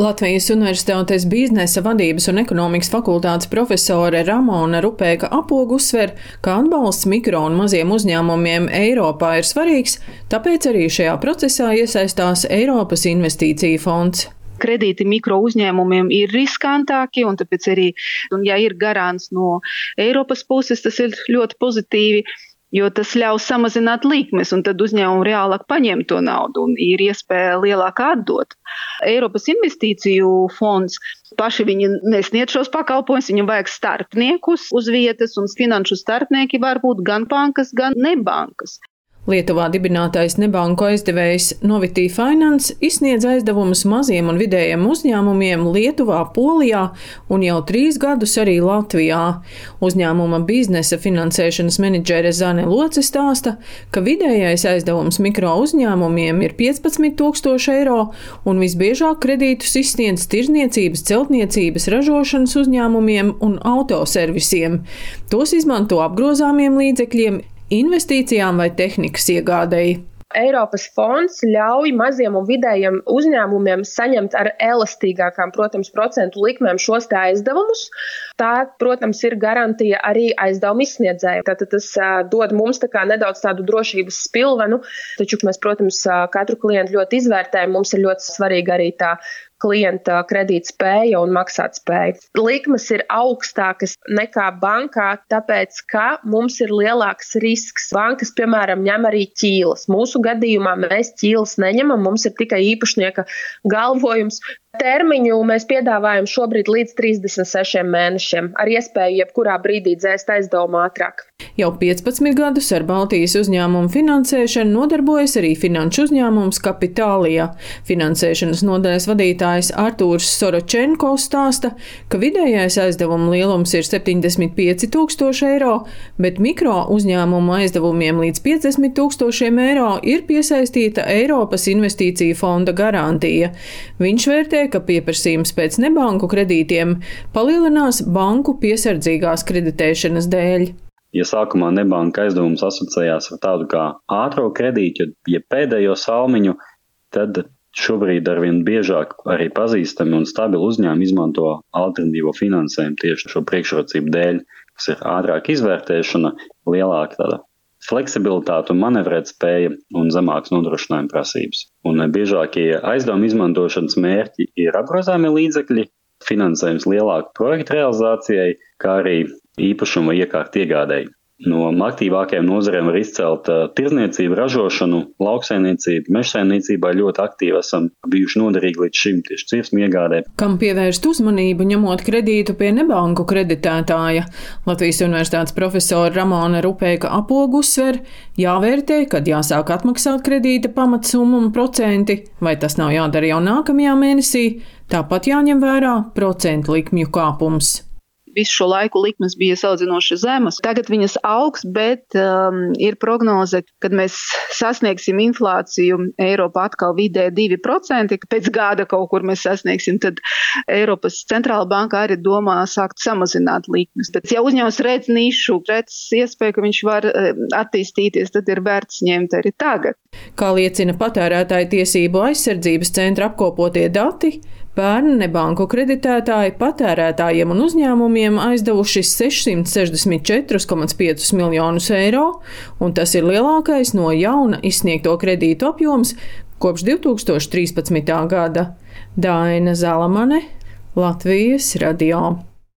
Latvijas Universitātes biznesa vadības un ekonomikas fakultātes profesore Ramona Rupēka apogu uzsver, ka atbalsts mikro un maziem uzņēmumiem Eiropā ir svarīgs, tāpēc arī šajā procesā iesaistās Eiropas investīcija fonds. Kredīti mikro uzņēmumiem ir riskantāki, un tāpēc arī, un ja ir garants no Eiropas puses, tas ir ļoti pozitīvi jo tas ļaus samazināt likmes, un tad uzņēmumi reālāk paņem to naudu un ir iespēja lielāk atdot. Eiropas investīciju fonds paši viņi nesniedz šos pakalpojumus, viņam vajag starpniekus uz vietas, un finanšu starpnieki var būt gan bankas, gan nebankas. Lietuvā dibinātais nebanku aizdevējs Novitī Finance izsniedz aizdevumus maziem un vidējiem uzņēmumiem Lietuvā, Polijā un jau trīs gadus arī Latvijā. Uzņēmuma biznesa finansēšanas menedžere Zane Loce stāsta, ka vidējais aizdevums mikro uzņēmumiem ir 15 tūkstoši eiro un visbiežāk kredītus izsniedz tirzniecības, celtniecības, ražošanas uzņēmumiem un autoservisiem. Tos izmanto apgrozāmiem līdzekļiem, investīcijām vai tehnikas iegādēji. Eiropas fonds ļauj maziem un vidējiem uzņēmumiem saņemt ar elastīgākām, protams, procentu likmēm šos aizdevumus. Tā, protams, ir garantija arī aizdevumu izsniedzējiem. Tātad tas dod mums tā nedaudz tādu drošības spilvenu, taču mēs, protams, katru klientu ļoti izvērtējam. Mums ir ļoti svarīga arī tā klienta kredītspēja un maksātspēja. Likmes ir augstākas nekā bankā, tāpēc, ka mums ir lielāks risks. Bankas, piemēram, ņem arī ķīlas. Mūsu gadījumā mēs ķīlas neņemam, mums ir tikai īpašnieka galvojums, Termiņu mēs piedāvājam šobrīd līdz 36 mēnešiem, ar iespēju jebkurā brīdī dzēst aizdevumu ātrāk. Jau 15 gadus ar Baltijas uzņēmumu finansēšanu nodarbojas arī finanšu uzņēmums Kapitālijā. Finansēšanas nodaļas vadītājs Artūrs Soročenko stāsta, ka vidējais aizdevuma lielums ir 75 tūkstoši eiro, bet mikro uzņēmumu aizdevumiem līdz 50 tūkstošiem eiro ir piesaistīta Eiropas investīcija fonda garantija. Viņš vērtē vērtē, ka pieprasījums pēc nebanku kredītiem palielinās banku piesardzīgās kreditēšanas dēļ. Ja sākumā nebanka aizdevums asociējās ar tādu kā ātrā kredītu, ja pēdējo salmiņu, tad šobrīd arvien biežāk arī pazīstami un stabili uzņēmumi izmanto alternatīvo finansējumu tieši šo priekšrocību dēļ, kas ir ātrāka izvērtēšana, lielāka tāda fleksibilitāte manevrēt spēja un zemākas nodrošinājuma prasības. Un biežākie aizdevuma izmantošanas mērķi ir apgrozāmie līdzekļi, finansējums lielāku projektu realizācijai, kā arī īpašuma iekārtu iegādēji. No aktīvākajām nozarēm var izcelt tirzniecību, ražošanu, lauksaimniecību, mežsaimniecībā ļoti aktīvi esam bijuši noderīgi līdz šim tieši cirsmu iegādē. Kam pievērst uzmanību, ņemot kredītu pie nebanku kreditētāja? Latvijas Universitātes profesora Ramona Rupēka apogu uzsver, jāvērtē, kad jāsāk atmaksāt kredīta pamatsumma un procenti, vai tas nav jādara jau nākamajā mēnesī, tāpat jāņem vērā procentu likmju kāpums visu šo laiku likmes bija salīdzinoši zemas. Tagad viņas augs, bet um, ir prognoze, kad mēs sasniegsim inflāciju Eiropā atkal vidē 2%, ka pēc gada kaut kur mēs sasniegsim, tad Eiropas centrāla banka arī domā sākt samazināt likmes. Bet ja uzņēmums redz nišu, redz iespēju, ka viņš var um, attīstīties, tad ir vērts ņemt arī tagad. Kā liecina patērētāju tiesību aizsardzības centra apkopotie dati, Pērn nebanku kreditētāji patērētājiem un uzņēmumiem aizdevuši 664,5 miljonus eiro, un tas ir lielākais no jauna izsniegto kredītu apjoms kopš 2013. gada. Daina Zalamane, Latvijas radio.